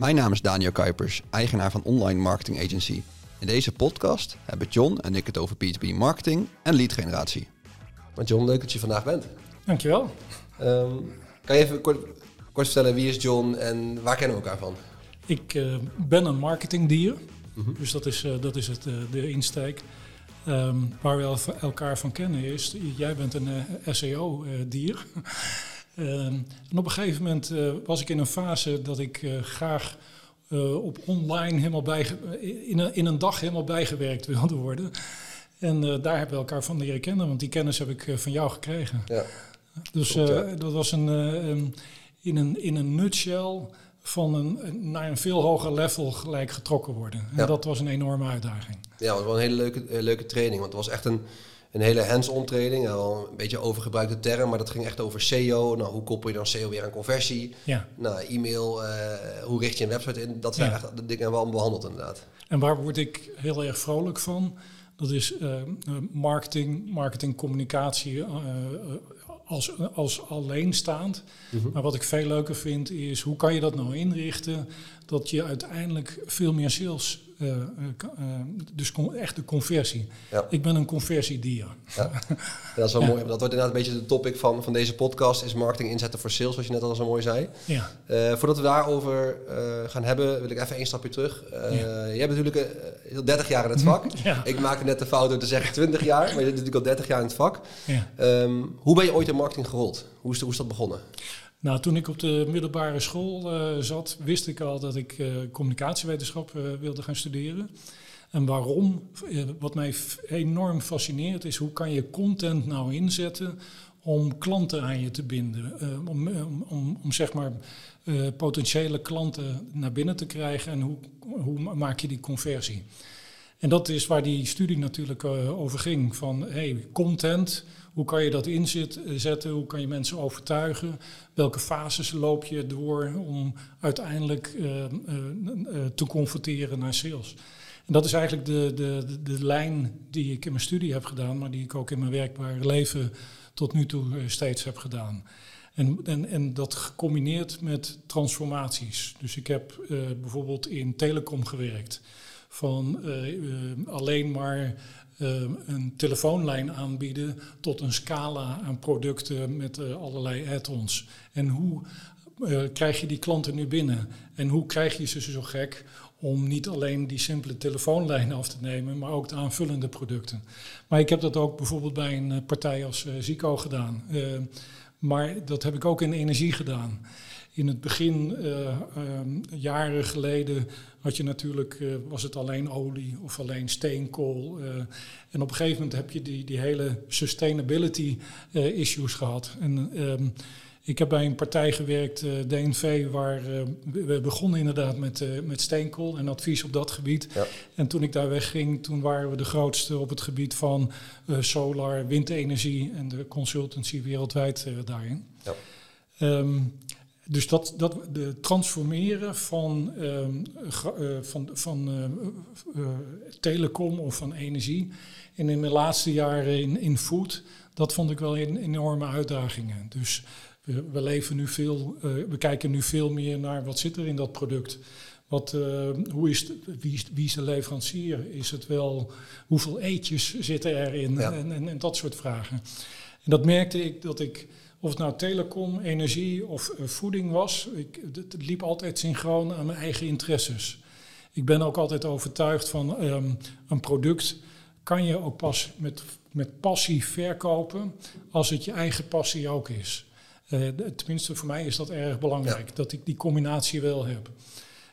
Mijn naam is Daniel Kuipers, eigenaar van Online Marketing Agency. In deze podcast hebben John en ik het over B2B marketing en lead generatie. Maar John, leuk dat je vandaag bent. Dankjewel. Um, kan je even kort, kort, vertellen wie is John en waar kennen we elkaar van? Ik uh, ben een marketingdier, mm -hmm. dus dat is, uh, dat is het, uh, de insteek. Um, waar we elkaar van kennen is, jij bent een SEO-dier. Um, en op een gegeven moment was ik in een fase dat ik graag uh, op online helemaal bij, in, een, in een dag helemaal bijgewerkt wilde worden. En uh, daar hebben we elkaar van leren kennen, want die kennis heb ik uh, van jou gekregen. Ja. Dus ja. dat was een, um, in, een, in een nutshell van een, naar een veel hoger level gelijk getrokken worden. En ja. dat was een enorme uitdaging. Ja, het was wel een hele leuke, leuke training, want het was echt een een hele hands-on training. Al een beetje overgebruikte term, maar dat ging echt over SEO. Nou, hoe koppel je dan SEO weer aan conversie? Ja. Nou, e-mail, uh, hoe richt je een website in? Dat zijn ja. echt de dingen hebben we allemaal behandeld inderdaad. En waar word ik heel erg vrolijk van? Dat is uh, marketing, marketing, communicatie uh, als, als alleenstaand. Mm -hmm. Maar wat ik veel leuker vind is, hoe kan je dat nou inrichten dat je uiteindelijk veel meer sales uh, uh, dus echt de conversie. Ja. Ik ben een conversiedier. Ja. Dat is wel mooi. Dat wordt inderdaad een beetje de topic van, van deze podcast, is marketing inzetten voor sales, zoals je net al zo mooi zei. Ja. Uh, voordat we daarover gaan hebben, wil ik even één stapje terug. Jij bent natuurlijk 30 jaar in het vak. Ja. Ik maakte net de fout door te zeggen 20 jaar, maar je bent natuurlijk al 30 jaar in het vak. Ja. Um, hoe ben je ooit in marketing gerold? Hoe is, hoe is dat begonnen? Nou, toen ik op de middelbare school uh, zat, wist ik al dat ik uh, communicatiewetenschap uh, wilde gaan studeren. En waarom? wat mij enorm fascineert is hoe kan je content nou inzetten om klanten aan je te binden. om, om, om zeg maar potentiële klanten naar binnen te krijgen en hoe, hoe maak je die conversie. En dat is waar die studie natuurlijk over ging. Van hey, content hoe kan je dat inzetten? Hoe kan je mensen overtuigen? Welke fases loop je door om uiteindelijk uh, uh, te converteren naar sales? En dat is eigenlijk de, de, de, lijn die ik in mijn studie heb gedaan, maar die ik ook in mijn werkbare leven tot nu toe steeds heb gedaan. En, en, en dat gecombineerd met transformaties. Dus ik heb bijvoorbeeld in telecom gewerkt. Van alleen maar een telefoonlijn aanbieden tot een scala aan producten met uh, allerlei add-ons. En hoe uh, krijg je die klanten nu binnen? En hoe krijg je ze zo gek om niet alleen die simpele telefoonlijn af te nemen, maar ook de aanvullende producten? Maar ik heb dat ook bijvoorbeeld bij een partij als Zico gedaan. maar dat heb ik ook in energie gedaan. In het begin, uh, uh, jaren geleden, had je natuurlijk, uh, was het alleen olie of alleen steenkool. en op een gegeven moment heb je die, die hele sustainability issues gehad. En um, ik heb bij een partij gewerkt, DNV, waar we begonnen inderdaad met, met steenkool en advies op dat gebied. Ja. En toen ik daar wegging, toen waren we de grootste op het gebied van solar, windenergie en de consultancy wereldwijd daarin. Ja. Um, dus dat, dat de transformeren van, um, uh, van, van uh, uh, telecom of van energie. En in mijn laatste jaren in, in food, dat vond ik wel een enorme uitdagingen. Dus we, we leven nu veel, we kijken nu veel meer naar wat zit er in dat product. Wat, hoe is, wie, wie is de leverancier? Is het wel, hoeveel eetjes zitten erin? Ja. En, en, en dat soort vragen. En dat merkte ik dat ik of het nou telecom, energie of uh, voeding was, ik, het liep altijd synchroon aan mijn eigen interesses. Ik ben ook altijd overtuigd van um, een product kan je ook pas met, met passie verkopen als het je eigen passie ook is. Uh, tenminste, voor mij is dat erg belangrijk, ja. dat ik die combinatie wel heb.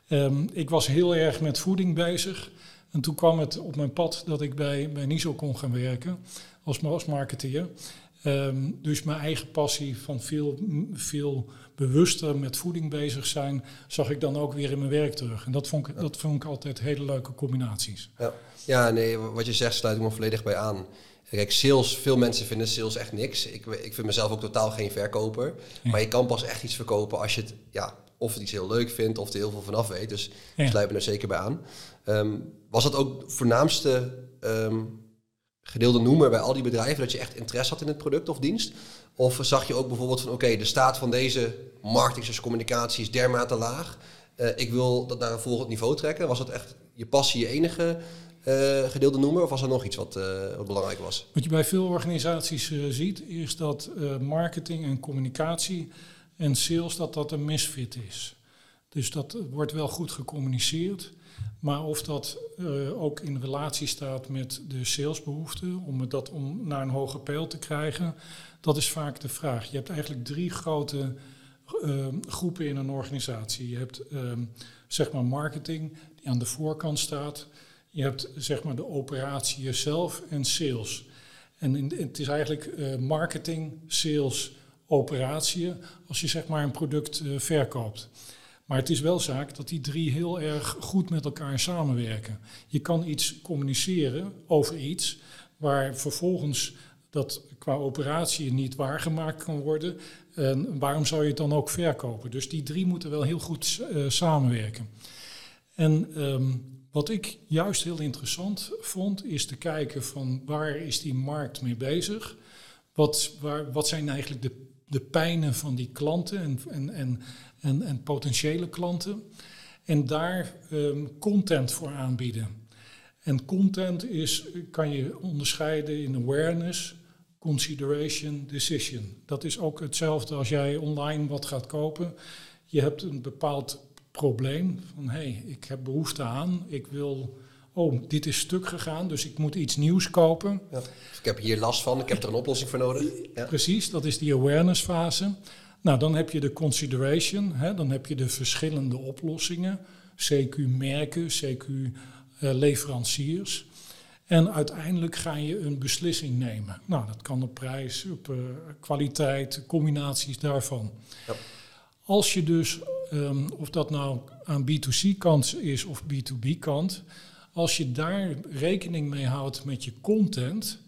Um, ik was heel erg met voeding bezig. En toen kwam het op mijn pad dat ik bij, bij NISO kon gaan werken als, als marketeer. Um, dus mijn eigen passie van veel, veel bewuster met voeding bezig zijn, zag ik dan ook weer in mijn werk terug. En dat vond ik, ja. dat vond ik altijd hele leuke combinaties. Ja. ja, nee, wat je zegt sluit ik me volledig bij aan. Kijk, sales, veel mensen vinden sales echt niks. Ik, ik vind mezelf ook totaal geen verkoper. Ja. Maar je kan pas echt iets verkopen als je het, ja, of het iets heel leuk vindt of er heel veel vanaf weet. Dus ja. sluit me er zeker bij aan. Um, was dat ook voornaamste um, gedeelde noemer bij al die bedrijven dat je echt interesse had in het product of dienst? Of zag je ook bijvoorbeeld van oké, de staat van deze marketing communicatie is dermate laag. eh, ik wil dat naar een volgend niveau trekken. Was dat echt je passie je enige uh, gedeelde noemer? Of was er nog iets wat, uh, wat belangrijk was? Wat je bij veel organisaties ziet, is dat marketing en communicatie en sales dat dat een misfit is. Dus dat wordt wel goed gecommuniceerd. Maar of dat uh, ook in relatie staat met de salesbehoeften, om dat om naar een hoger peil te krijgen, dat is vaak de vraag. Je hebt eigenlijk drie grote uh, groepen in een organisatie. Je hebt uh, zeg maar marketing, die aan de voorkant staat. Je hebt zeg maar de operatie jezelf en sales. En het is eigenlijk uh, marketing, sales, operatie als je zeg maar een product verkoopt. Maar het is wel zaak dat die drie heel erg goed met elkaar samenwerken. Je kan iets communiceren over iets waar vervolgens dat qua operatie niet waargemaakt kan worden. En waarom zou je het dan ook verkopen? Dus die drie moeten wel heel goed uh, samenwerken. En um, wat ik juist heel interessant vond, is te kijken van waar is die markt mee bezig? Wat, waar, wat zijn eigenlijk de, de pijnen van die klanten en, en, en en, en potentiële klanten. En daar um, content voor aanbieden. En content is, kan je onderscheiden in awareness, consideration, decision. Dat is ook hetzelfde als jij online wat gaat kopen. Je hebt een bepaald probleem van hé, hey, ik heb behoefte aan, ik wil, oh, dit is stuk gegaan, dus ik moet iets nieuws kopen. Ja. Ik heb hier last van, ik heb er een oplossing voor nodig. Ja. Precies, dat is die awareness fase. Nou, dan heb je de consideration, hè, dan heb je de verschillende oplossingen, CQ-merken, CQ-leveranciers. en uiteindelijk ga je een beslissing nemen. Nou, dat kan op prijs, op uh, kwaliteit, combinaties daarvan. Ja. Als je dus, um, of dat nou aan B2C-kant is of B2B-kant, als je daar rekening mee houdt met je content,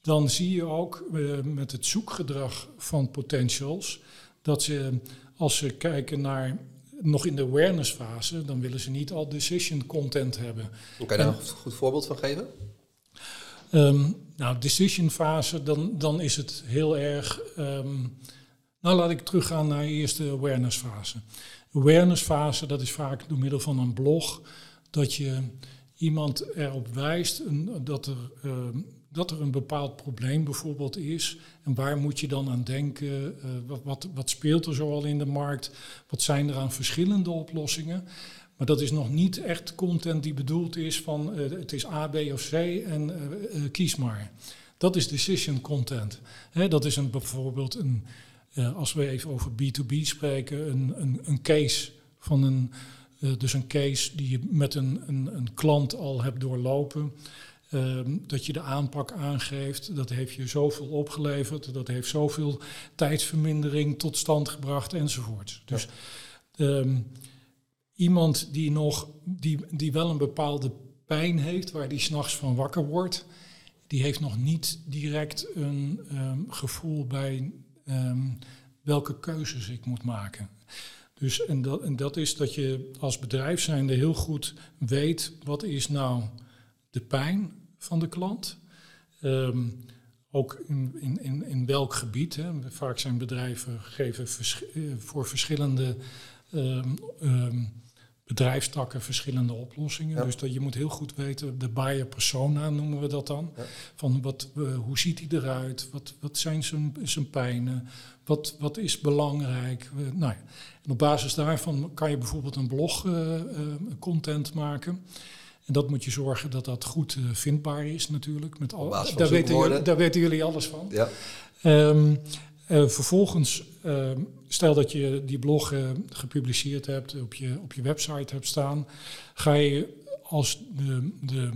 dan zie je ook uh, met het zoekgedrag van potentials dat ze, als ze kijken naar nog in de awareness fase, dan willen ze niet al decision content hebben. Kan je daar een goed voorbeeld van geven? Um, nou, decision fase, dan, dan is het heel erg. Um, nou, laat ik teruggaan naar de eerste awareness fase. Awareness fase, dat is vaak door middel van een blog, dat je iemand erop wijst dat er um, dat er een bepaald probleem bijvoorbeeld is. En waar moet je dan aan denken? Uh, wat, wat, wat, speelt er zoal in de markt? Wat zijn er aan verschillende oplossingen? Maar dat is nog niet echt content die bedoeld is van uh, het is A, B of C en uh, kies maar. Dat is decision content. Dat is een, bijvoorbeeld een, als we even over B2B spreken, een, een, een case van een, dus een case die je met een, een, een klant al hebt doorlopen. Ehm, dat je de aanpak aangeeft, dat heeft je zoveel opgeleverd, dat heeft zoveel tijdsvermindering tot stand gebracht enzovoort. Dus ehm, iemand die nog, die, die wel een bepaalde pijn heeft, waar die s'nachts van wakker wordt, die heeft nog niet direct een ehm, gevoel bij welke keuzes ik moet maken. Dus en dat, en dat is dat je als bedrijf zijnde heel goed weet wat is nou de pijn van de klant. Um, ook in, in, in, welk gebied. Hè. Vaak zijn bedrijven geven vers eh, voor verschillende um, um, bedrijfstakken verschillende oplossingen. Dus dat je moet heel goed weten, de buyer persona noemen we dat dan. Ja. Van wat, uh, hoe ziet hij eruit? Wat, wat zijn zijn, zijn pijnen? Wat, wat is belangrijk? Uh, nou ja. En op basis daarvan kan je bijvoorbeeld een blog uh, content maken. En dat moet je zorgen dat dat goed uh, vindbaar is natuurlijk. Met al, daar, weten jullie, daar weten jullie alles van. Ja. Um, uh, vervolgens, uh, stel dat je die blog uh, gepubliceerd hebt, op je, op je website hebt staan, ga je als de, de,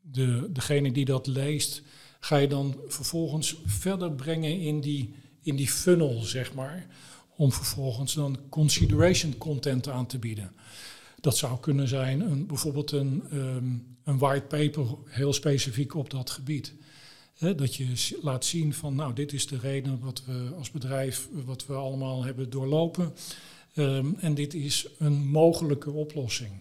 de, degene die dat leest, ga je dan vervolgens verder brengen in die, in die funnel, zeg maar, om vervolgens dan consideration content aan te bieden. Dat zou kunnen zijn een, bijvoorbeeld een, um, een white paper heel specifiek op dat gebied. dat je laat zien van, nou, dit is de reden wat we als bedrijf, wat we allemaal hebben doorlopen. Um, en dit is een mogelijke oplossing.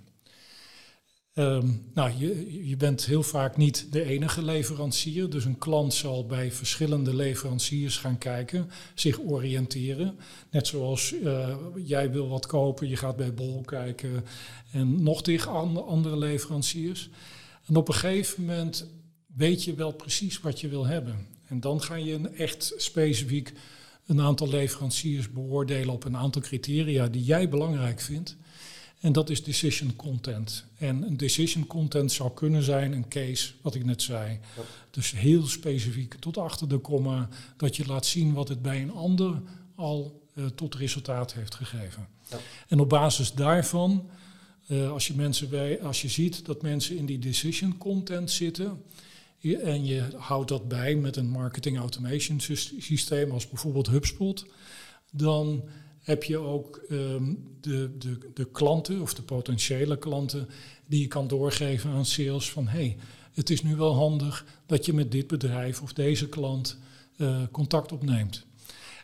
Ehm, nou, je, je bent heel vaak niet de enige leverancier. Dus een klant zal bij verschillende leveranciers gaan kijken, zich oriënteren. Net zoals uh, jij wil wat kopen, je gaat bij Bol kijken en nog tegen andere leveranciers. En op een gegeven moment weet je wel precies wat je wil hebben. En dan ga je echt specifiek een aantal leveranciers beoordelen op een aantal criteria die jij belangrijk vindt. En dat is decision content. En een decision content zou kunnen zijn een case, wat ik net zei. Dus heel specifiek tot achter de komma, dat je laat zien wat het bij een ander al uh, tot resultaat heeft gegeven. Ja. En op basis daarvan, uh, als, je mensen bij, als je ziet dat mensen in die decision content zitten, en je houdt dat bij met een marketing automation systeem als bijvoorbeeld HubSpot, dan heb je ook um, de, de, de klanten of de potentiële klanten die je kan doorgeven aan sales van hey, het is nu wel handig dat je met dit bedrijf of deze klant uh, contact opneemt.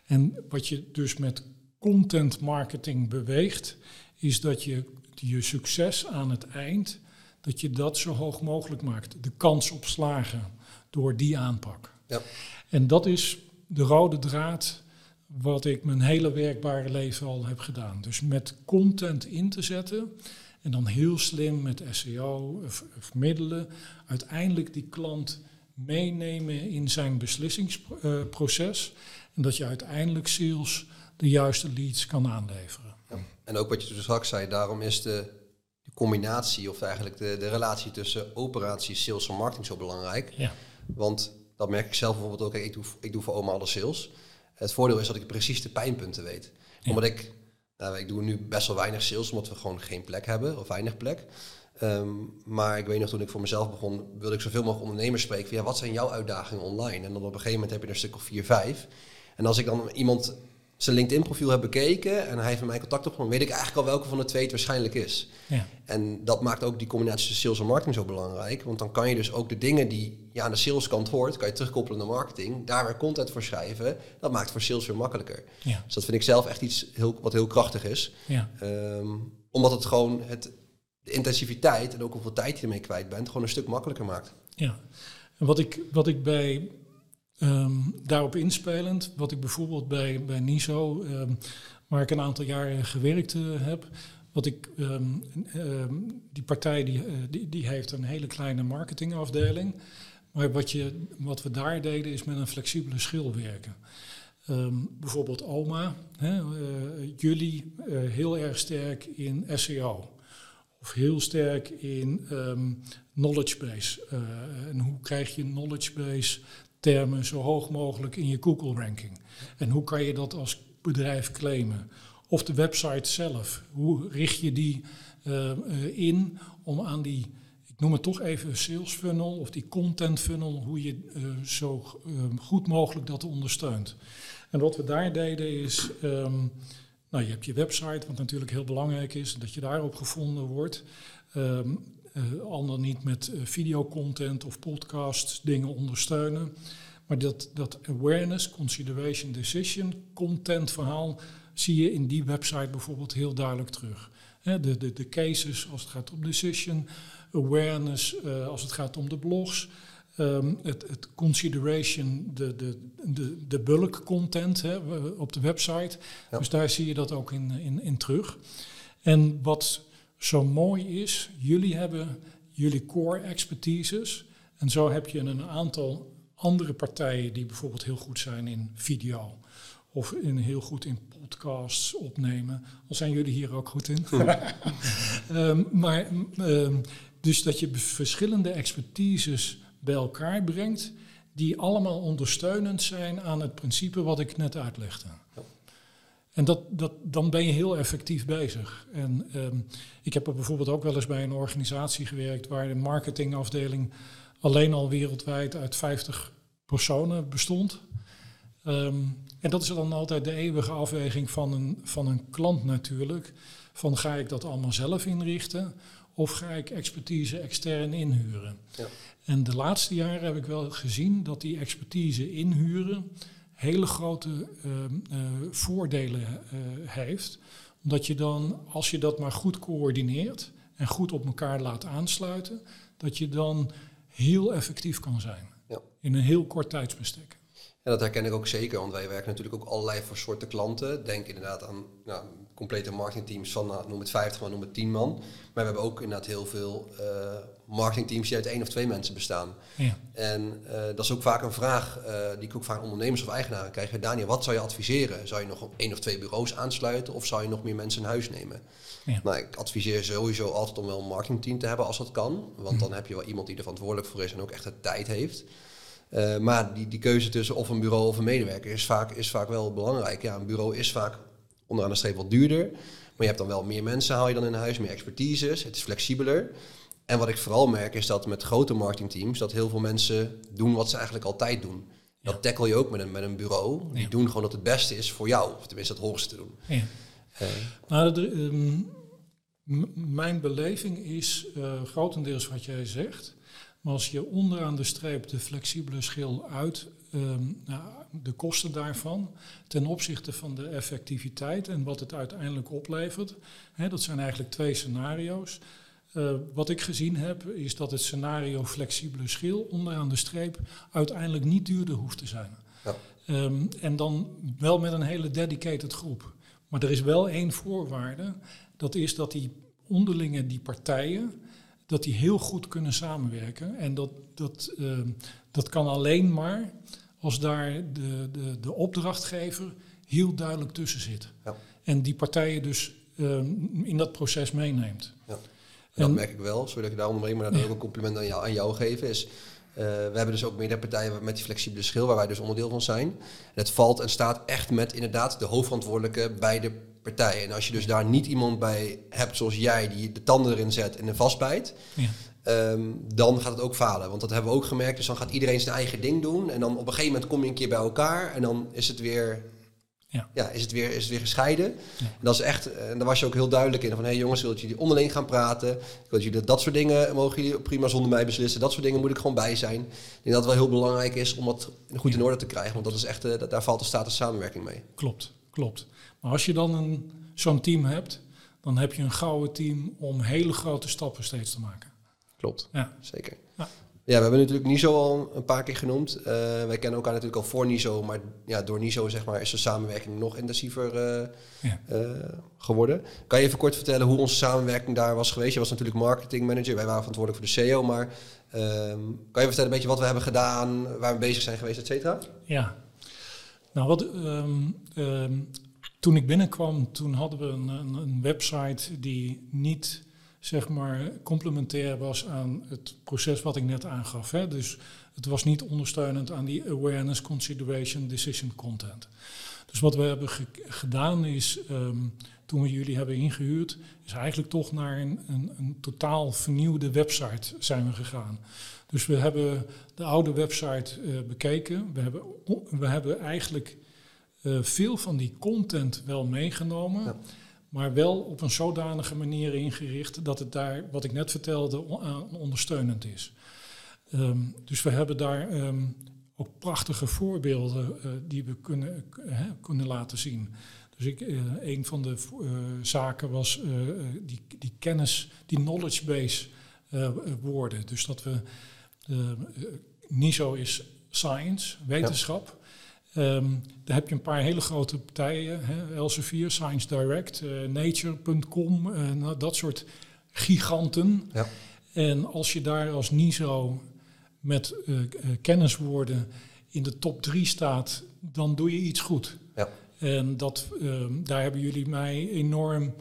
En wat je dus met content marketing beweegt, is dat je je succes aan het eind, dat je dat zo hoog mogelijk maakt. De kans op slagen door die aanpak. Ja. En dat is de rode draad wat ik mijn hele werkbare leven al heb gedaan. Dus met content in te zetten en dan heel slim met SEO of, of middelen uiteindelijk die klant meenemen in zijn beslissingsproces. en dat je uiteindelijk sales de juiste leads kan aanleveren. Ja. En ook wat je dus straks zei, daarom is de, de combinatie of eigenlijk de, de relatie tussen operatie, sales en marketing zo belangrijk. Ja. Want dat merk ik zelf bijvoorbeeld ook. Ik doe, ik doe voor oma alle sales. Het voordeel is dat ik precies de pijnpunten weet. Omdat ik, nou, ik doe nu best wel weinig sales, omdat we gewoon geen plek hebben, of weinig plek. Ehm, maar ik weet nog, toen ik voor mezelf begon, wilde ik zoveel mogelijk ondernemers spreken. Van, ja, wat zijn jouw uitdagingen online? En dan op een gegeven moment heb je er een stuk of vier, vijf. En als ik dan iemand zijn LinkedIn-profiel heb bekeken en hij heeft met mij contact opgenomen, weet ik eigenlijk al welke van de twee het waarschijnlijk is. Ja. En dat maakt ook die combinatie tussen sales en marketing zo belangrijk. Want dan kan je dus ook de dingen die je aan de saleskant hoort, kan je terugkoppelen naar marketing, daar weer content voor schrijven. Dat maakt voor sales weer makkelijker. Ja. Dus dat vind ik zelf echt iets heel, wat heel krachtig is. Ja. Ehm, omdat het gewoon het, de intensiviteit en ook hoeveel tijd je ermee kwijt bent, gewoon een stuk makkelijker maakt. Ja. En wat ik, wat ik bij Um, daarop inspelend, wat ik bijvoorbeeld bij, bij NISO, um, waar ik een aantal jaren gewerkt uh, heb, wat ik, um, die partij die, uh, die, die, heeft een hele kleine marketingafdeling. Maar wat, je, wat we daar deden is met een flexibele schil werken. bijvoorbeeld OMA, hè, uh, jullie heel erg sterk in SEO. Of heel sterk in knowledge base. en hoe krijg je knowledge base termen zo hoog mogelijk in je Google-ranking. En hoe kan je dat als bedrijf claimen? Of de website zelf, hoe richt je die uh, in om aan die, ik noem het toch even sales funnel of die content funnel, hoe je uh, zo goed mogelijk dat ondersteunt. En wat we daar deden is, um, nou je hebt je website, wat natuurlijk heel belangrijk is, dat je daarop gevonden wordt. Um, uh, al dan niet met uh, videocontent of podcasts dingen ondersteunen. Maar dat, dat awareness, consideration, decision, content verhaal zie je in die website bijvoorbeeld heel duidelijk terug. de, de, de cases als het gaat om decision, awareness uh, als het gaat om de blogs. Um, het, het, consideration, de, de, de, de bulk content hè, op de website. Dus daar zie je dat ook in, in, in terug. En wat zo mooi is, jullie hebben jullie core expertises. En zo heb je een aantal andere partijen die bijvoorbeeld heel goed zijn in video. Of in, heel goed in podcasts opnemen. Al zijn jullie hier ook goed in. um, maar um, dus dat je verschillende expertises bij elkaar brengt. Die allemaal ondersteunend zijn aan het principe wat ik net uitlegde. En dat, dat, dan ben je heel effectief bezig. En um, ik heb er bijvoorbeeld ook wel eens bij een organisatie gewerkt waar de marketingafdeling alleen al wereldwijd uit 50 personen bestond. Um, en dat is dan altijd de eeuwige afweging van een, van een klant natuurlijk. Van ga ik dat allemaal zelf inrichten of ga ik expertise extern inhuren? Ja. En de laatste jaren heb ik wel gezien dat die expertise inhuren hele grote ehm, eh, voordelen eh, heeft. Omdat je dan, als je dat maar goed coördineert en goed op elkaar laat aansluiten, dat je dan heel effectief kan zijn. Ja. In een heel kort tijdsbestek. Ja, dat herken ik ook zeker, want wij werken natuurlijk ook allerlei voor soorten klanten. Denk inderdaad aan nou, complete marketingteams van, nou, noem het 50 man, noem het 10 man. Maar we hebben ook inderdaad heel veel uh, marketingteams die uit één of twee mensen bestaan. Ja. En uh, dat is ook vaak een vraag uh, die ik ook vaak ondernemers of eigenaren krijg. Daniel, wat zou je adviseren? Zou je nog één of twee bureaus aansluiten of zou je nog meer mensen in huis nemen? Ja. Nou, ik adviseer sowieso altijd om wel een marketingteam te hebben als dat kan. Want dan heb je wel iemand die er verantwoordelijk voor is en ook echt de tijd heeft. Uh, maar die, die keuze tussen of een bureau of een medewerker is vaak, is vaak wel belangrijk. Ja, een bureau is vaak onderaan de streep wat duurder. Maar je hebt dan wel meer mensen, haal je dan in huis, meer expertises. Het is flexibeler. En wat ik vooral merk is dat met grote marketingteams, dat heel veel mensen doen wat ze eigenlijk altijd doen. Dat Ja. tackle je ook met een, met een bureau. Die Ja. doen gewoon dat het beste is voor jou. Of tenminste, dat horen ze te doen. Ja. Eh, Nou, de, ehm, mijn beleving is eh, grotendeels wat jij zegt. Maar als je onderaan de streep de flexibele schil uit, ehm, nou, de kosten daarvan, ten opzichte van de effectiviteit en wat het uiteindelijk oplevert, dat zijn eigenlijk twee scenario's. Eh, wat ik gezien heb, is dat het scenario flexibele schil onderaan de streep uiteindelijk niet duurder hoeft te zijn. Ja. Ehm, en dan wel met een hele dedicated groep. Maar er is wel één voorwaarde. Dat is dat die onderlinge, die partijen, dat die heel goed kunnen samenwerken. En dat, dat, ehm, dat kan alleen maar als daar de, de, de opdrachtgever heel duidelijk tussen zit. Ja. En die partijen dus ehm, in dat proces meeneemt. Ja. En dat merk ik wel, sorry dat ik daar onderbreek, maar dat ook een compliment aan jou, aan jou geven is. eh, we hebben dus ook meerdere partijen met die flexibele schil, waar wij dus onderdeel van zijn. En het valt en staat echt met inderdaad de hoofdverantwoordelijke bij de partijen. En als je dus daar niet iemand bij hebt zoals jij, die de tanden erin zet en er vastbijt, Ja. Ehm, dan gaat het ook falen. Want dat hebben we ook gemerkt. Dus dan gaat iedereen zijn eigen ding doen. En dan op een gegeven moment kom je een keer bij elkaar en dan is het weer Ja. is, het weer, is het weer gescheiden. Ja. En dat is echt, en daar was je ook heel duidelijk in. Van hé hey jongens, wil dat jullie onderling gaan praten? Ik wil dat jullie dat soort dingen mogen jullie prima zonder mij beslissen. Dat soort dingen moet ik gewoon bij zijn. Ik denk dat het wel heel belangrijk is om dat goed in orde te krijgen. Want dat is echt, eh, daar valt de status samenwerking mee. Klopt, klopt. Maar als je dan een, zo'n team hebt, dan heb je een gouden team om hele grote stappen steeds te maken. Klopt. Ja. Zeker. Ja. Ja, we hebben natuurlijk NISO al een paar keer genoemd. Eh, wij kennen elkaar natuurlijk al voor NISO, maar ja, door NISO zeg maar, is de samenwerking nog intensiever eh, Ja. eh, geworden. Kan je even kort vertellen hoe onze samenwerking daar was geweest? Je was natuurlijk marketingmanager, wij waren verantwoordelijk voor de SEO, maar ehm, kan je vertellen een beetje wat we hebben gedaan, waar we bezig zijn geweest, et cetera? Ja. Nou, wat, ehm, ehm, toen ik binnenkwam, toen hadden we een, een, een website die niet zeg maar complementair was aan het proces wat ik net aangaf. Hè. Dus het was niet ondersteunend aan die awareness, consideration, decision content. Dus wat we hebben ge- gedaan is, ehm, toen we jullie hebben ingehuurd, is eigenlijk toch naar een, een, een totaal vernieuwde website zijn we gegaan. Dus we hebben de oude website eh, bekeken. We hebben, we hebben eigenlijk eh, veel van die content wel meegenomen. Maar wel op een zodanige manier ingericht dat het daar, wat ik net vertelde, aan ondersteunend is. Ehm, dus we hebben daar ehm, ook prachtige voorbeelden eh, die we kunnen, kunnen laten zien. Dus ik, eh, een van de eh, zaken was eh, eh, die, die kennis, die knowledge base eh, eh, woorden. Dus dat we, eh, eh, NISO is science, wetenschap. Ehm, daar heb je een paar hele grote partijen, hè, Elsevier, Science Direct, eh, Nature.com, eh, nou, dat soort giganten. Ja. En als je daar als NISO met eh, kenniswoorden in de top drie staat, dan doe je iets goed. Ja. En dat, ehm, daar hebben jullie mij enorm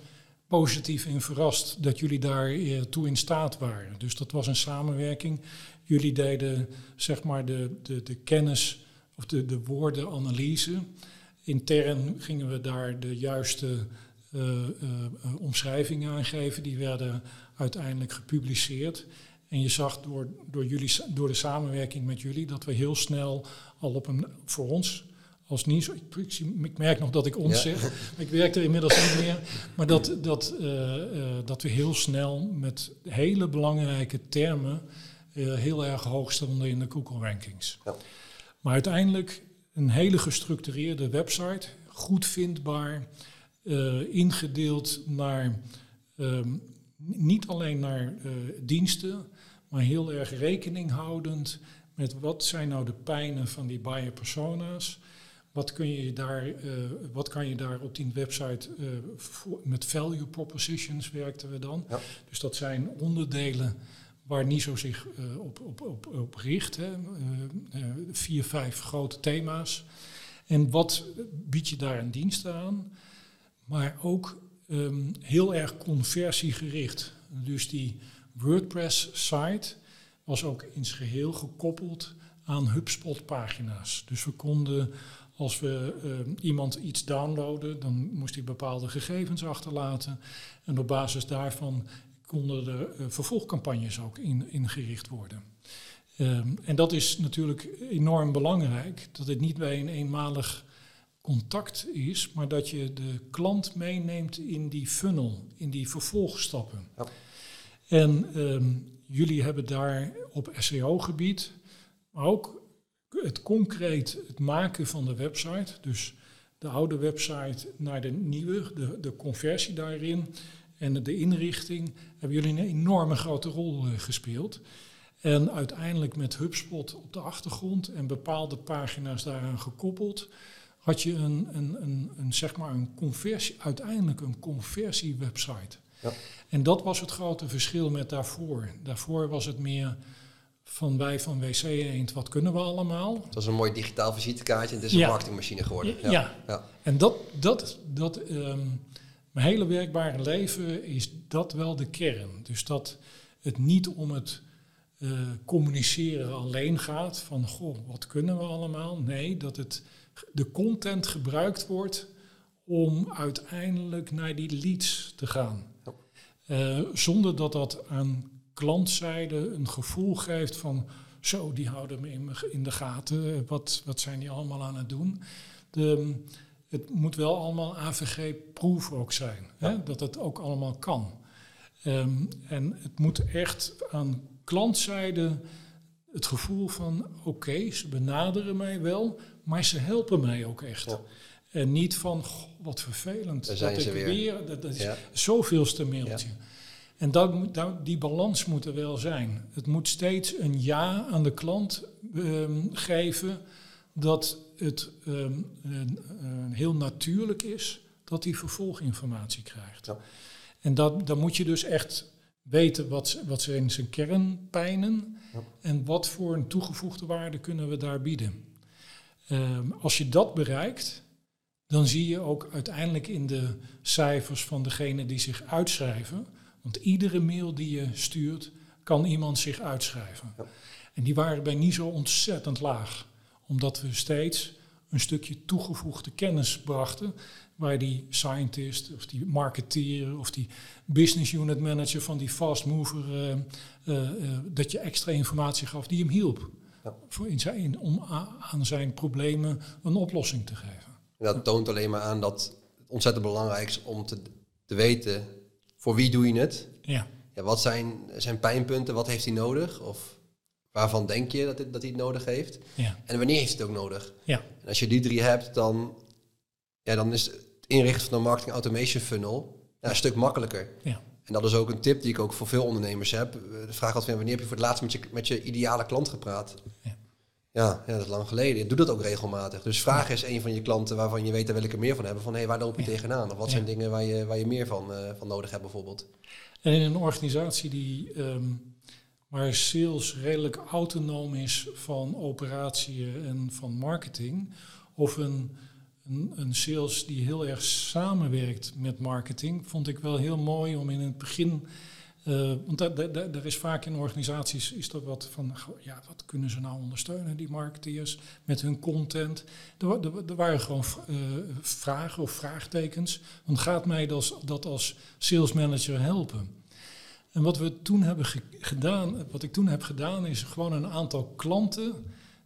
positief in verrast dat jullie daar toe in staat waren. Dus dat was een samenwerking. Jullie deden zeg maar de, de, de kennis of de, de woordenanalyse. Intern gingen we daar de juiste eh, eh, omschrijvingen aangeven. Die werden uiteindelijk gepubliceerd. En je zag door, door, jullie, door de samenwerking met jullie dat we heel snel al op een, voor ons als NIS, ik, merk nog dat ik ons Ja. zeg, maar ik werk er inmiddels niet meer, maar dat, dat, eh, dat we heel snel met hele belangrijke termen heel erg hoog stonden in de Google rankings. Ja. Maar uiteindelijk een hele gestructureerde website, goed vindbaar, eh, ingedeeld naar ehm, niet alleen naar uh, diensten, maar heel erg rekening houdend met wat zijn nou de pijnen van die buyer persona's. Wat, kun je daar, uh, wat kan je daar op die website voor, met value propositions werkten we dan. Ja. Dus dat zijn onderdelen waar NISO zich uh, op, op, op, op richt. Hè. vier, vijf grote thema's. En wat bied je daar een dienst aan? Maar ook um, heel erg conversiegericht. Dus die WordPress-site was ook in zijn geheel gekoppeld aan HubSpot-pagina's. Dus we konden, als we uh, iemand iets downloaden, dan moest hij bepaalde gegevens achterlaten. En op basis daarvan konden er uh, vervolgcampagnes ook in, ingericht worden. Um, en dat is natuurlijk enorm belangrijk, dat het niet bij een eenmalig contact is, maar dat je de klant meeneemt in die funnel, in die vervolgstappen. Ja. En um, jullie hebben daar op SEO-gebied, maar ook het concreet het maken van de website, dus de oude website naar de nieuwe, de, de conversie daarin en de inrichting, hebben jullie een enorme grote rol uh, gespeeld. En uiteindelijk met HubSpot op de achtergrond en bepaalde pagina's daaraan gekoppeld, had je een, een, een, een, zeg maar een conversie, uiteindelijk een conversiewebsite. Ja. En dat was het grote verschil met daarvoor. Daarvoor was het meer van wij van WC Eend, wat kunnen we allemaal? Het was een mooi digitaal visitekaartje en het is een marketingmachine geworden. Ja, ja. ja. en dat, dat, dat um, mijn hele werkbare leven is dat wel de kern. Dus dat het niet om het uh, communiceren alleen gaat van, goh, wat kunnen we allemaal? Nee, dat het de content gebruikt wordt om uiteindelijk naar die leads te gaan. Uh, zonder dat dat aan klantzijde een gevoel geeft van zo, die houden me in, in de gaten, wat, wat zijn die allemaal aan het doen. De, het moet wel allemaal AVG-proof ook zijn, ja. hè? dat het ook allemaal kan. Um, en het moet echt aan klantzijde het gevoel van oké, okay, ze benaderen mij wel, maar ze helpen mij ook echt. Ja. En niet van, goh, wat vervelend. Daar zijn dat ze ik weer. weer dat, dat is ja. zoveelste mailtje. Ja. En dat, dat, die balans moet er wel zijn. Het moet steeds een ja aan de klant um, geven dat het um, een, een heel natuurlijk is dat hij vervolginformatie krijgt. Ja. En dat, dan moet je dus echt weten wat, wat zijn zijn kernpijnen ja. en wat voor een toegevoegde waarde kunnen we daar bieden. Um, als je dat bereikt, dan zie je ook uiteindelijk in de cijfers van degene die zich uitschrijven, want iedere mail die je stuurt, kan iemand zich uitschrijven. Ja. En die waren bij niet zo ontzettend laag, omdat we steeds een stukje toegevoegde kennis brachten, waar die scientist of die marketeer of die business unit manager van die fast mover, uh, uh, uh, dat je extra informatie gaf die hem hielp. Ja. Voor in zijn, om aan zijn problemen een oplossing te geven. En dat toont alleen maar aan dat het ontzettend belangrijk is om te, te weten voor wie doe je het. Ja. Ja, wat zijn zijn pijnpunten, wat heeft hij nodig? Of waarvan denk je dat, het, dat hij het nodig heeft? Ja. En wanneer heeft hij het ook nodig? Ja. En als je die drie hebt, dan, ja, dan is het inrichten van een marketing automation funnel ja, een stuk makkelijker. Ja. En dat is ook een tip die ik ook voor veel ondernemers heb. De vraag altijd, wanneer heb je voor het laatst met je, met je ideale klant gepraat? Ja. Ja, ja, dat is lang geleden. Ik doe dat ook regelmatig. Dus vraag eens een van je klanten waarvan je weet, daar wil ik er meer van hebben. Van hé, hey, waar loop je ja. tegenaan? Of wat zijn dingen waar je, waar je meer van, uh, van nodig hebt bijvoorbeeld? En in een organisatie die, um, waar sales redelijk autonoom is van operatie en van marketing, of een, een, een, sales die heel erg samenwerkt met marketing, vond ik wel heel mooi om in het begin. Uh, want er is vaak in organisaties is er wat van, ja, wat kunnen ze nou ondersteunen, die marketeers, met hun content. Er, er, waren gewoon uh, vragen of vraagtekens. Want gaat mij dat, dat als sales manager helpen? En wat we toen hebben ge gedaan, wat ik toen heb gedaan, is gewoon een aantal klanten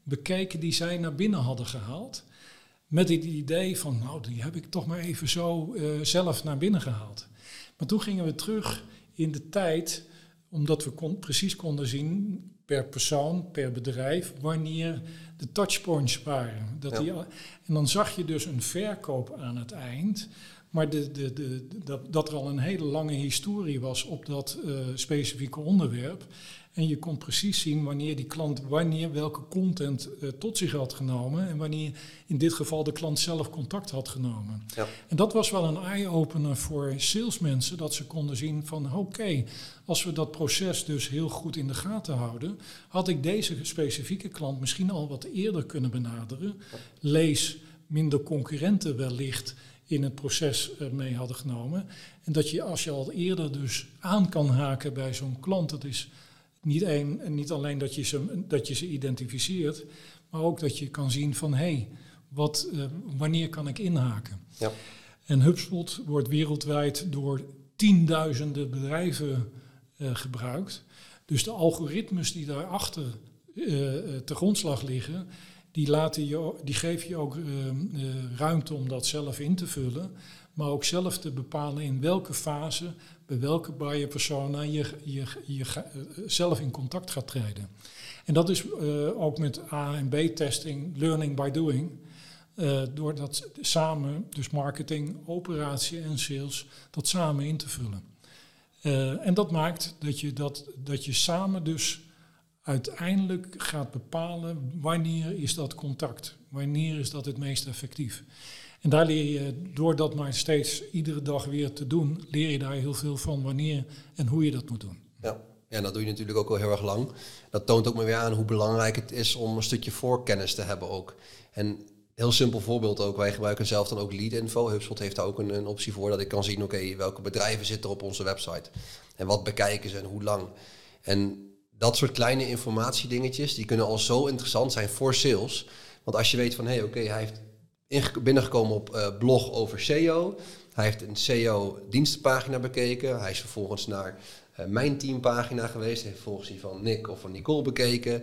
bekeken die zij naar binnen hadden gehaald. Met het idee van, nou, die heb ik toch maar even zo uh, zelf naar binnen gehaald. Maar toen gingen we terug in de tijd, omdat we kon, precies konden zien per persoon, per bedrijf, wanneer de touchpoints waren. Dat ja. die, en dan zag je dus een verkoop aan het eind, Maar de, de, de, dat, dat er al een hele lange historie was op dat uh, specifieke onderwerp. En je kon precies zien wanneer die klant wanneer welke content uh, tot zich had genomen. En wanneer in dit geval de klant zelf contact had genomen. Ja. En dat was wel een eye-opener voor salesmensen. Dat ze konden zien van oké, als we dat proces dus heel goed in de gaten houden. Had ik deze specifieke klant misschien al wat eerder kunnen benaderen. Lees minder concurrenten wellicht in het proces uh, mee hadden genomen. En dat je als je al eerder dus aan kan haken bij zo'n klant, dat is niet, een, niet alleen dat je, ze, dat je ze identificeert, maar ook dat je kan zien van hé, hey, wat, uh, wanneer kan ik inhaken? Ja. En HubSpot wordt wereldwijd door tienduizenden bedrijven uh, gebruikt. Dus de algoritmes die daarachter uh, te grondslag liggen, die, laten je, die geven je ook ruimte om dat zelf in te vullen. Maar ook zelf te bepalen in welke fase bij welke buyer persona je, je, je, eh, zelf in contact gaat treden. En dat is uh, ook met A en B testing, learning by doing. Uh, door dat samen, dus marketing, operatie en sales, dat samen in te vullen. En dat maakt dat je, dat, dat je samen dus uiteindelijk gaat bepalen wanneer is dat contact, wanneer is dat het meest effectief. En daar leer je, door dat maar steeds iedere dag weer te doen, leer je daar heel veel van wanneer en hoe je dat moet doen. Ja. Ja, en dat doe je natuurlijk ook al heel erg lang. Dat toont ook maar weer aan hoe belangrijk het is om een stukje voorkennis te hebben ook. En heel simpel voorbeeld ook, wij gebruiken zelf dan ook lead info. HubSpot heeft daar ook een, een optie voor dat ik kan zien, oké, welke bedrijven zitten op onze website. En wat bekijken ze en hoe lang. En dat soort kleine informatiedingetjes, die kunnen al zo interessant zijn voor sales. Want als je weet van, hé, hey, oké, hij heeft binnengekomen op uh, blog over SEO. Hij heeft een SEO-dienstenpagina bekeken. Hij is vervolgens naar uh, mijn teampagina geweest. Heeft vervolgens die van Nick of van Nicole bekeken.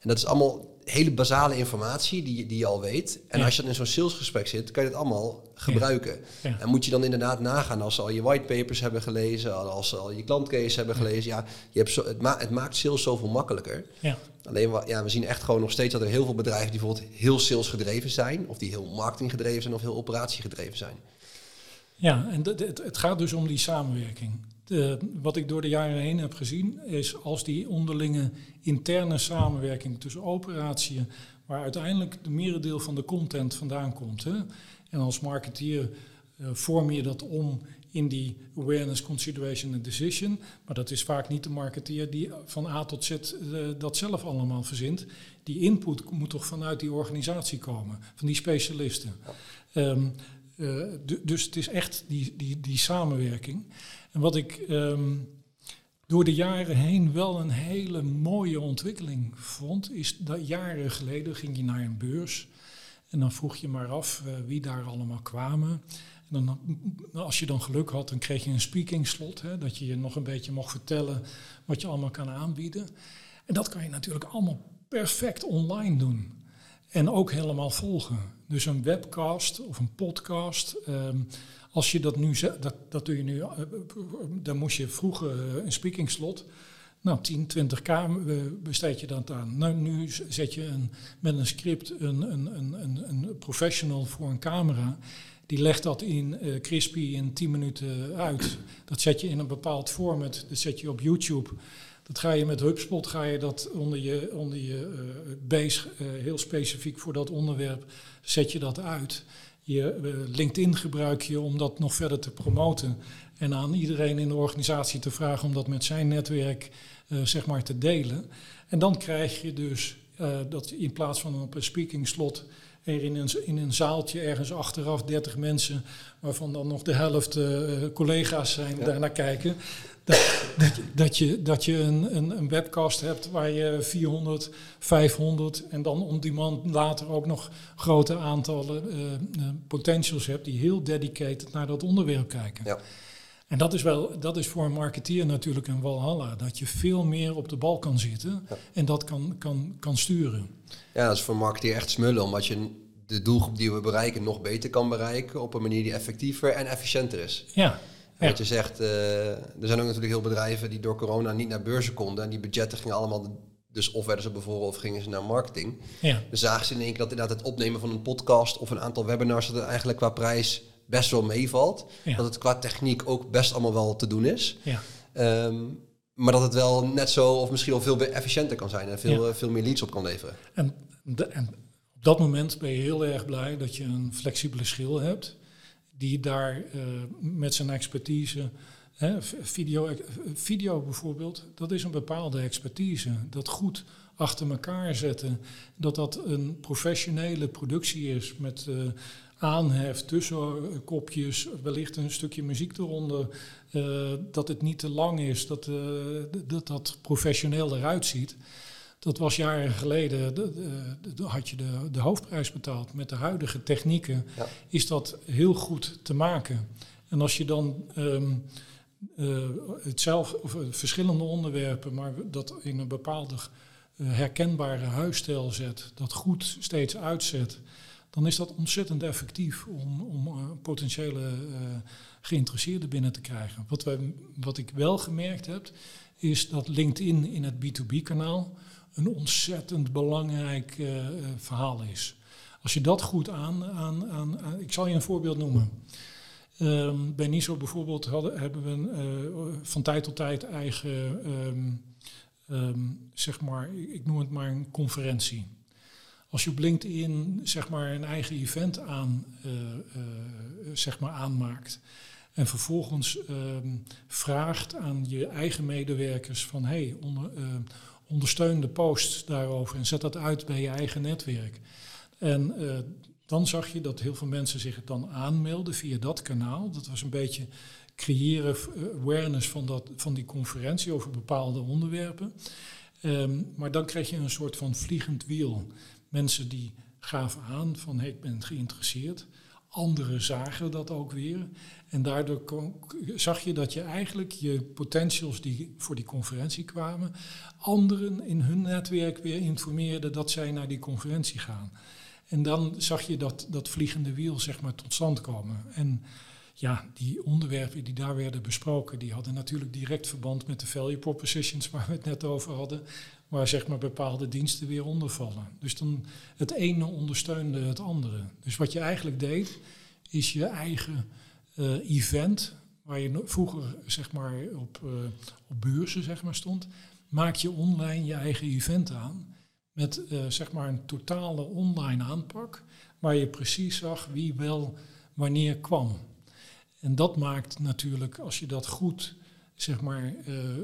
En dat is allemaal hele basale informatie die, die je al weet. En als je dan in zo'n salesgesprek zit, kan je het allemaal gebruiken. En moet je dan inderdaad nagaan als ze al je whitepapers hebben gelezen, als ze al je klantcase hebben gelezen. Ja, je hebt zo, het, ma het maakt sales zoveel makkelijker. Ja. Alleen ja, we zien echt gewoon nog steeds dat er heel veel bedrijven die bijvoorbeeld heel sales gedreven zijn, of die heel marketing gedreven zijn, of heel operatie gedreven zijn. Ja, en het, het gaat dus om die samenwerking. De, wat ik door de jaren heen heb gezien, is als die onderlinge interne samenwerking tussen operaties, waar uiteindelijk de merendeel van de content vandaan komt. Hè, en als marketeer uh, vorm je dat om in die awareness, consideration en decision. Maar dat is vaak niet de marketeer die van A tot Z uh, dat zelf allemaal verzint. Die input moet toch vanuit die organisatie komen, van die specialisten. Um, uh, dus het is echt die, die, die samenwerking. En wat ik um, door de jaren heen wel een hele mooie ontwikkeling vond, is dat jaren geleden ging je naar een beurs. En dan vroeg je maar af uh, wie daar allemaal kwamen. En dan, als je dan geluk had, dan kreeg je een speaking slot. Hè, dat je je nog een beetje mocht vertellen wat je allemaal kan aanbieden. En dat kan je natuurlijk allemaal perfect online doen. En ook helemaal volgen. Dus een webcast of een podcast. Um, als je dat nu dat, dat doe je nu, uh, dan moest je vroeger een speaking slot. Nou, 10, 20k besteed je dat aan. Nou, nu zet je een, met een script een, een, een, een professional voor een camera. Die legt dat in crispy in 10 minuten uit. Dat zet je in een bepaald format. Dat zet je op YouTube. Dat ga je met HubSpot, ga je dat onder je, onder je base, heel specifiek voor dat onderwerp, zet je dat uit. Je LinkedIn gebruik je om dat nog verder te promoten. En aan iedereen in de organisatie te vragen om dat met zijn netwerk zeg maar te delen. En dan krijg je dus dat in plaats van op een speaking slot er in een, in een zaaltje ergens achteraf 30 mensen, waarvan dan nog de helft uh, collega's zijn, ja. daarnaar kijken. Dat, dat, je, dat je, dat je een, een, een, webcast hebt waar je 400, 500 en dan on demand later ook nog grote aantallen uh, potentials hebt die heel dedicated naar dat onderwerp kijken. Ja. En dat is, wel, dat is voor een marketeer natuurlijk een walhalla. Dat je veel meer op de bal kan zitten ja. en dat kan, kan, kan sturen. Ja, dat is voor een marketeer echt smullen. Omdat je de doelgroep die we bereiken nog beter kan bereiken. Op een manier die effectiever en efficiënter is. Ja. Wat je zegt, uh, er zijn ook natuurlijk heel bedrijven die door corona niet naar beurzen konden. En die budgetten gingen allemaal dus of werden ze bevoren of gingen ze naar marketing. Ja. Dus zagen ze in één keer dat inderdaad het opnemen van een podcast of een aantal webinars dat het eigenlijk qua prijs best wel meevalt. Ja. Dat het qua techniek ook best allemaal wel te doen is. Ja. Ehm, maar dat het wel net zo of misschien wel veel efficiënter kan zijn en veel, Ja. eh, veel meer leads op kan leveren. En, de- en op dat moment ben je heel erg blij dat je een flexibele schil hebt. Die daar eh, met zijn expertise. Video, video bijvoorbeeld, dat is een bepaalde expertise. Dat goed achter elkaar zetten. Dat dat een professionele productie is met eh, aanhef, tussenkopjes, wellicht een stukje muziek eronder. eh, dat het niet te lang is, dat dat, dat professioneel eruit ziet. Dat was jaren geleden, de, de, de- had je de, de hoofdprijs betaald. Met de huidige technieken Ja. is dat heel goed te maken. En als je dan ehm eh, hetzelfde, of eh, verschillende onderwerpen, maar dat in een bepaalde eh, herkenbare huisstijl zet, dat goed steeds uitzet, dan is dat ontzettend effectief om, om potentiële geïnteresseerden binnen te krijgen. Wat, wij, wat ik wel gemerkt heb, is dat LinkedIn in het B2B-kanaal een ontzettend belangrijk eh, eh, verhaal is. Als je dat goed aan, aan, aan, Ik zal je een voorbeeld noemen. Ehm, bij NISO bijvoorbeeld hadden, hebben we een, eh, van tijd tot tijd eigen, ehm, ehm, zeg maar, ik noem het maar een conferentie. Als je op LinkedIn zeg maar een eigen event aan, zeg maar aanmaakt en vervolgens vraagt aan je eigen medewerkers van hey, onder, ondersteun de post daarover en zet dat uit bij je eigen netwerk. En eh, dan zag je dat heel veel mensen zich dan aanmelden via dat kanaal. Dat was een beetje creëren eh, awareness van, dat, van die conferentie over bepaalde onderwerpen. Ehm, maar dan kreeg je een soort van vliegend wiel. Mensen die gaven aan van hey, ik ben geïnteresseerd. Anderen zagen dat ook weer. En daardoor zag je dat je eigenlijk je potentials die voor die conferentie kwamen, anderen in hun netwerk weer informeerde dat zij naar die conferentie gaan. En dan zag je dat, dat vliegende wiel zeg maar tot stand komen. En ja, die onderwerpen die daar werden besproken, die hadden natuurlijk direct verband met de value propositions waar we het net over hadden, waar zeg maar bepaalde diensten weer onder vallen. Dus dan het ene ondersteunde het andere. Dus wat je eigenlijk deed, is je eigen eh, event, waar je vroeger zeg maar op, eh, op beurzen zeg maar stond, maak je online je eigen event aan met eh, zeg maar een totale online aanpak, waar je precies zag wie wel wanneer kwam. En dat maakt natuurlijk, als je dat goed zeg maar,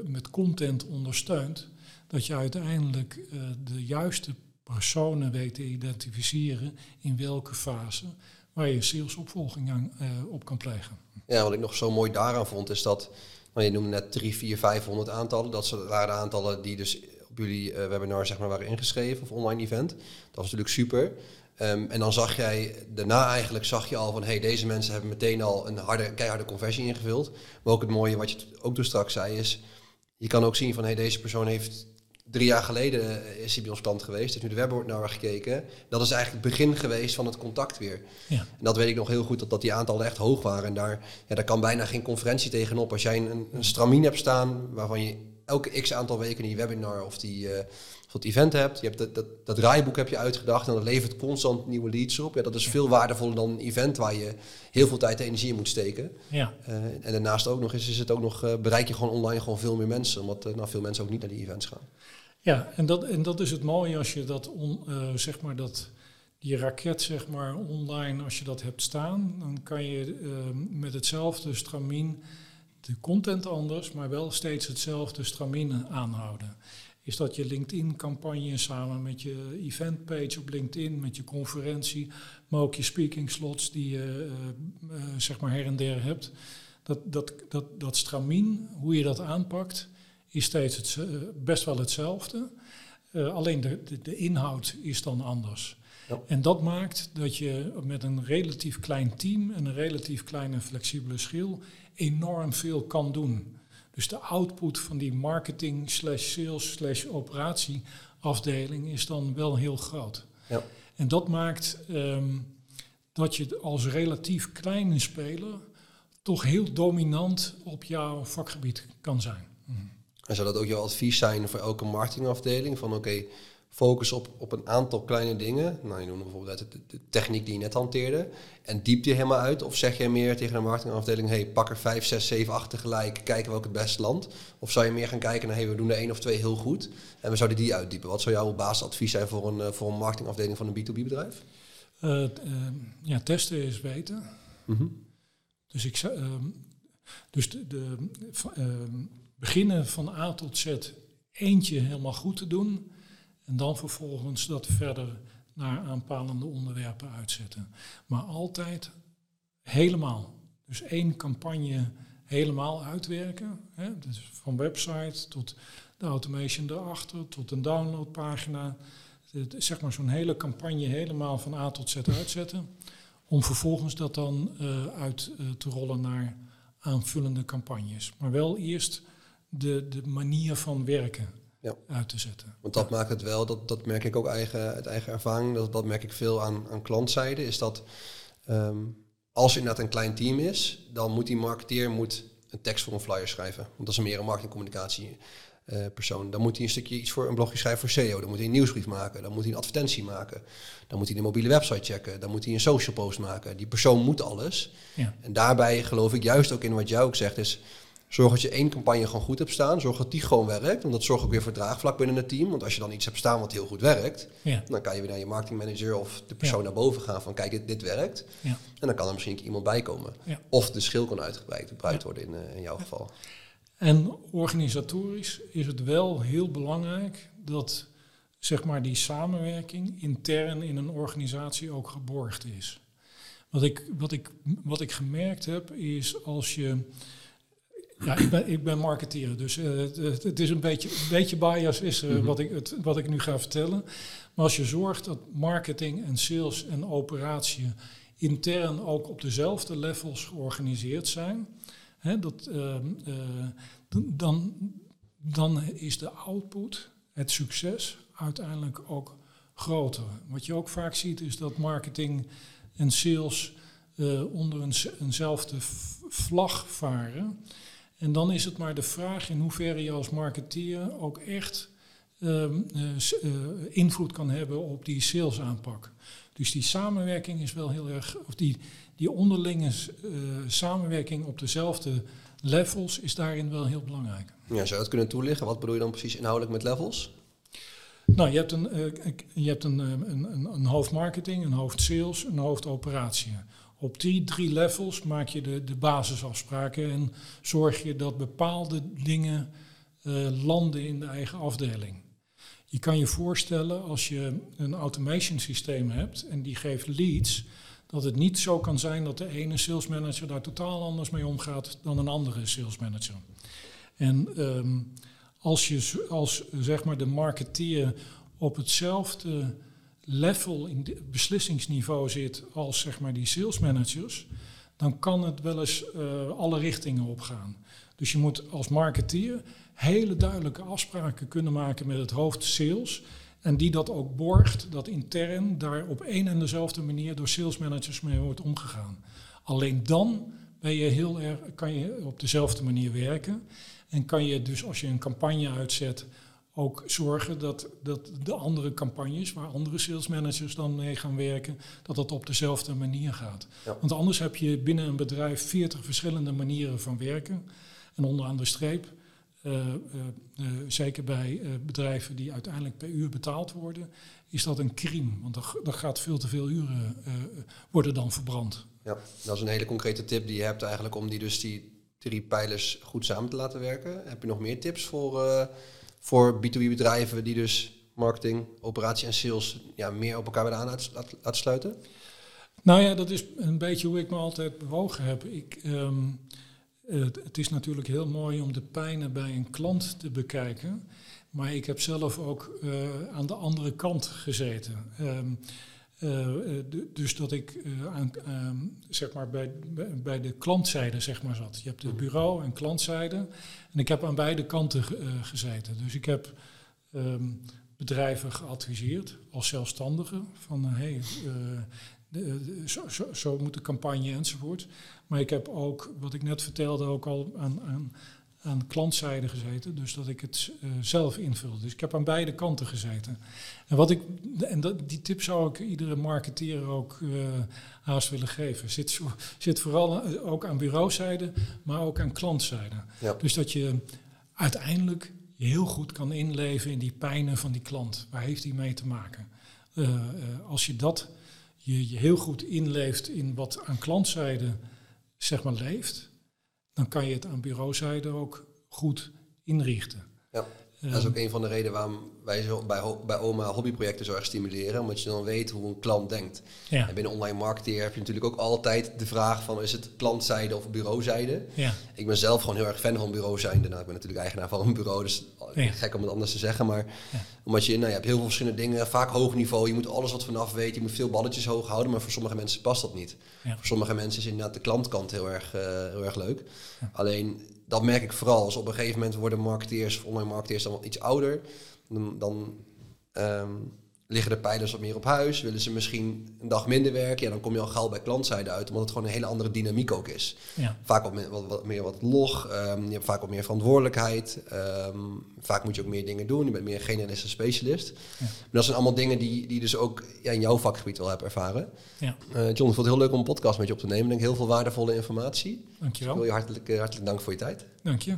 met content ondersteunt, dat je uiteindelijk eh, de juiste personen weet te identificeren in welke fase waar je salesopvolging aan, eh, op kan plegen. Ja, wat ik nog zo mooi daaraan vond, is dat, nou, je noemde net 3, 4, 500 aantallen. Dat waren de aantallen die dus op jullie eh, webinar zeg maar, waren ingeschreven, of online event. Dat was natuurlijk super. Ehm, en dan zag jij, daarna eigenlijk zag je al van, hey, deze mensen hebben meteen al een harde, keiharde conversie ingevuld. Maar ook het mooie, wat je ook toen straks zei, is, je kan ook zien van, hey, deze persoon heeft drie jaar geleden eh, is hij bij ons klant geweest, heeft nu de webinar gekeken. Dat is eigenlijk het begin geweest van het contact weer. Ja. En dat weet ik nog heel goed, dat, dat die aantallen echt hoog waren. En daar, ja, daar kan bijna geen conferentie tegenop. Als jij een, een stramien hebt staan, waarvan je elke x aantal weken die webinar of die eh, event hebt. Je hebt dat, dat, dat draaiboek heb je uitgedacht en dat levert constant nieuwe leads op. Ja, dat is veel waardevoller dan een event waar je heel veel tijd en energie in moet steken. Ja, Eh, en daarnaast ook nog is, is het ook nog, eh, bereik je gewoon online gewoon veel meer mensen. Omdat eh, nou, veel mensen ook niet naar die events gaan. ja en, dat, en dat is het mooie als je dat, on, zeg maar dat, die raket zeg maar online, als je dat hebt staan, dan kan je eh, met hetzelfde stramien de content anders, maar wel steeds hetzelfde stramien aanhouden. Is dat je LinkedIn-campagne samen met je eventpage op LinkedIn, met je conferentie, maar ook je speaking slots die je eh, eh, zeg maar her en der hebt. Dat, dat, dat, dat stramien, hoe je dat aanpakt, is steeds het, eh, best wel hetzelfde. Alleen de, de, de inhoud is dan anders. Ja. En dat maakt dat je met een relatief klein team en een relatief kleine flexibele schil enorm veel kan doen. Dus de output van die marketing slash sales slash operatieafdeling is dan wel heel groot. Ja. En dat maakt ehm, dat je als relatief kleine speler toch heel dominant op jouw vakgebied kan zijn. En zou dat ook jouw advies zijn voor elke marketingafdeling? Van oké, focus op, op een aantal kleine dingen. Nou, je noemde bijvoorbeeld de, de, techniek die je net hanteerde. En diep die helemaal uit? Of zeg je meer tegen de marketingafdeling, hey, pak er vijf, zes, zeven, acht tegelijk, kijken welk het best land? Of zou je meer gaan kijken naar, hey, we doen er één of twee heel goed en we zouden die uitdiepen? Wat zou jouw basisadvies zijn voor een, voor een marketingafdeling van een B2B-bedrijf? Uh, uh, ja, testen is weten. Mhm. Dus ik zou, uh, dus de, de ehm, beginnen van A tot Z eentje helemaal goed te doen en dan vervolgens dat verder naar aanpalende onderwerpen uitzetten. Maar altijd helemaal. Dus één campagne helemaal uitwerken. Hè? Dus van website tot de automation erachter, tot een downloadpagina. Zeg maar zo'n hele campagne helemaal van A tot Z uitzetten. Om vervolgens dat dan uh, uit uh, te rollen naar aanvullende campagnes. Maar wel eerst de, de manier van werken ja. uit te zetten. Want dat maakt het wel, dat, dat merk ik ook eigen, uit eigen ervaring, dat, dat merk ik veel aan, aan klantzijde, is dat um, als er inderdaad een klein team is, dan moet die marketeer moet een tekst voor een flyer schrijven. Want dat is meer een marketingcommunicatie. Uh, persoon. Dan moet hij een stukje iets voor een blogje schrijven voor SEO. Dan moet hij een nieuwsbrief maken. Dan moet hij een advertentie maken. Dan moet hij een mobiele website checken. Dan moet hij een social post maken. Die persoon moet alles. Ja. En daarbij geloof ik juist ook in wat jij ook zegt, is Zorg dat je één campagne gewoon goed hebt staan. Zorg dat die gewoon werkt. Want dat zorgt ook weer voor draagvlak binnen het team. Want als je dan iets hebt staan wat heel goed werkt, ja. dan kan je weer naar je marketingmanager of de persoon naar boven gaan van kijk, dit, dit werkt. Ja. En dan kan er misschien iemand bij komen. Of de schil kan uitgebreid worden in, uh, in jouw geval. En organisatorisch is het wel heel belangrijk dat zeg maar, die samenwerking intern in een organisatie ook geborgd is. Wat ik, wat ik, wat ik gemerkt heb is als je ja, ik ben, ik ben marketeer, dus uh, het, het, is een beetje, een beetje bias is uh, wat, ik, het, wat ik nu ga vertellen. Maar als je zorgt dat marketing en sales en operatie intern ook op dezelfde levels georganiseerd zijn, hè, dat, uh, dan, dan is de output, het succes, uiteindelijk ook groter. Wat je ook vaak ziet is dat marketing en sales onder een, eenzelfde vlag varen. En dan is het maar de vraag in hoeverre je als marketeer ook echt um, uh, invloed kan hebben op die salesaanpak. Dus die samenwerking is wel heel erg, of die, die onderlinge uh, samenwerking op dezelfde levels is daarin wel heel belangrijk. Ja, zou je dat kunnen toelichten? Wat bedoel je dan precies inhoudelijk met levels? Nou, je hebt een, je hebt een, een, een, een hoofd marketing, een hoofd sales, een hoofd operatie. Op die drie levels maak je de, de basisafspraken en zorg je dat bepaalde dingen uh, landen in de eigen afdeling. Je kan je voorstellen als je een automation systeem hebt en die geeft leads, dat het niet zo kan zijn dat de ene sales manager daar totaal anders mee omgaat dan een andere sales manager. En um, als je als zeg maar de marketeer op hetzelfde level in beslissingsniveau zit als zeg maar die sales managers, dan kan het wel eens uh, alle richtingen opgaan. Dus je moet als marketeer hele duidelijke afspraken kunnen maken met het hoofd sales. En die dat ook borgt, dat intern daar op één en dezelfde manier door sales managers mee wordt omgegaan. Alleen dan ben je heel erg, kan je op dezelfde manier werken. En kan je dus als je een campagne uitzet ook zorgen dat, dat de andere campagnes, waar andere sales managers dan mee gaan werken, dat dat op dezelfde manier gaat. Want anders heb je binnen een bedrijf 40 verschillende manieren van werken. En onderaan de streep, uh, uh, uh, zeker bij bedrijven die uiteindelijk per uur betaald worden, is dat een crime. Want er, gaat veel te veel uren worden dan verbrand. Ja, dat is een hele concrete tip die je hebt eigenlijk om die dus die drie pijlers goed samen te laten werken. Heb je nog meer tips voor voor B2B bedrijven die dus marketing, operatie en sales ja, meer op elkaar willen aan laten sluiten? Nou ja, dat is een beetje hoe ik me altijd bewogen heb. Ik, um, het, is natuurlijk heel mooi om de pijnen bij een klant te bekijken. Maar ik heb zelf ook uh, aan de andere kant gezeten. Uh, dus dat ik uh, aan, um, zeg maar bij, bij de klantzijde zeg maar, zat. Je hebt de bureau- en klantzijde. En ik heb aan beide kanten gezeten. Dus ik heb um, bedrijven geadviseerd als zelfstandige. Van hey, de, zo, zo, zo, moet de campagne enzovoort. Maar ik heb ook, wat ik net vertelde, ook al aan, aan aan klantzijde gezeten, dus dat ik het uh, zelf invulde. Dus ik heb aan beide kanten gezeten. En, wat ik, en dat, die tip zou ik iedere marketeer ook uh, haast willen geven. Zit, zit vooral ook aan bureauzijde, maar ook aan klantzijde. Ja. Dus dat je uiteindelijk heel goed kan inleven in die pijnen van die klant. Waar heeft hij mee te maken? Uh, als je dat je, je heel goed inleeft in wat aan klantzijde zeg maar leeft, dan kan je het aan bureauzijde ook goed inrichten. Ja. Dat is ook een van de redenen waarom wij zo bij, bij OMA hobbyprojecten zo erg stimuleren. Omdat je dan weet hoe een klant denkt. Ja. En binnen online marketeer heb je natuurlijk ook altijd de vraag van is het klantzijde of bureauzijde. Ja. Ik ben zelf gewoon heel erg fan van bureauzijde. Nou, ik ben natuurlijk eigenaar van een bureau, dus gek om het anders te zeggen. Maar omdat je, nou, je hebt heel veel verschillende dingen, vaak hoog niveau. Je moet alles wat vanaf weet, je moet veel balletjes hoog houden. Maar voor sommige mensen past dat niet. Voor sommige mensen is inderdaad de klantkant heel erg, uh, heel erg leuk. Alleen dat merk ik vooral als op een gegeven moment worden marketeers of online marketeers dan wel iets ouder. Dan, dan ehm, liggen de pijlers wat meer op huis. Willen ze misschien een dag minder werken? Ja, dan kom je al gauw bij klantzijde uit, omdat het gewoon een hele andere dynamiek ook is. Ja. Vaak wat, meer, wat, wat, meer wat log, um, je hebt vaak wat meer verantwoordelijkheid. Ehm, vaak moet je ook meer dingen doen, je bent meer generalist en specialist. Ja. dat zijn allemaal dingen die, die dus ook ja, in jouw vakgebied wel hebt ervaren. Ja. Uh, John, ik vond het heel leuk om een podcast met je op te nemen. Ik denk heel veel waardevolle informatie. Dankjewel. Dus ik wil je hartelijk, uh, hartelijk dank voor je tijd. Dank je.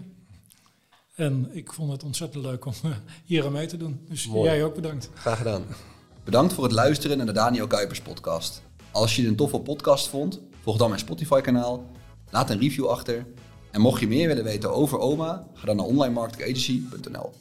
En ik vond het ontzettend leuk om uh, hier aan mee te doen. Dus jij ook bedankt. Graag gedaan. Bedankt voor het luisteren naar de Daniel Kuipers podcast. Als je het een toffe podcast vond, volg dan mijn Spotify kanaal, laat een review achter. En mocht je meer willen weten over OMA, ga dan naar onlinemarketingagency.nl.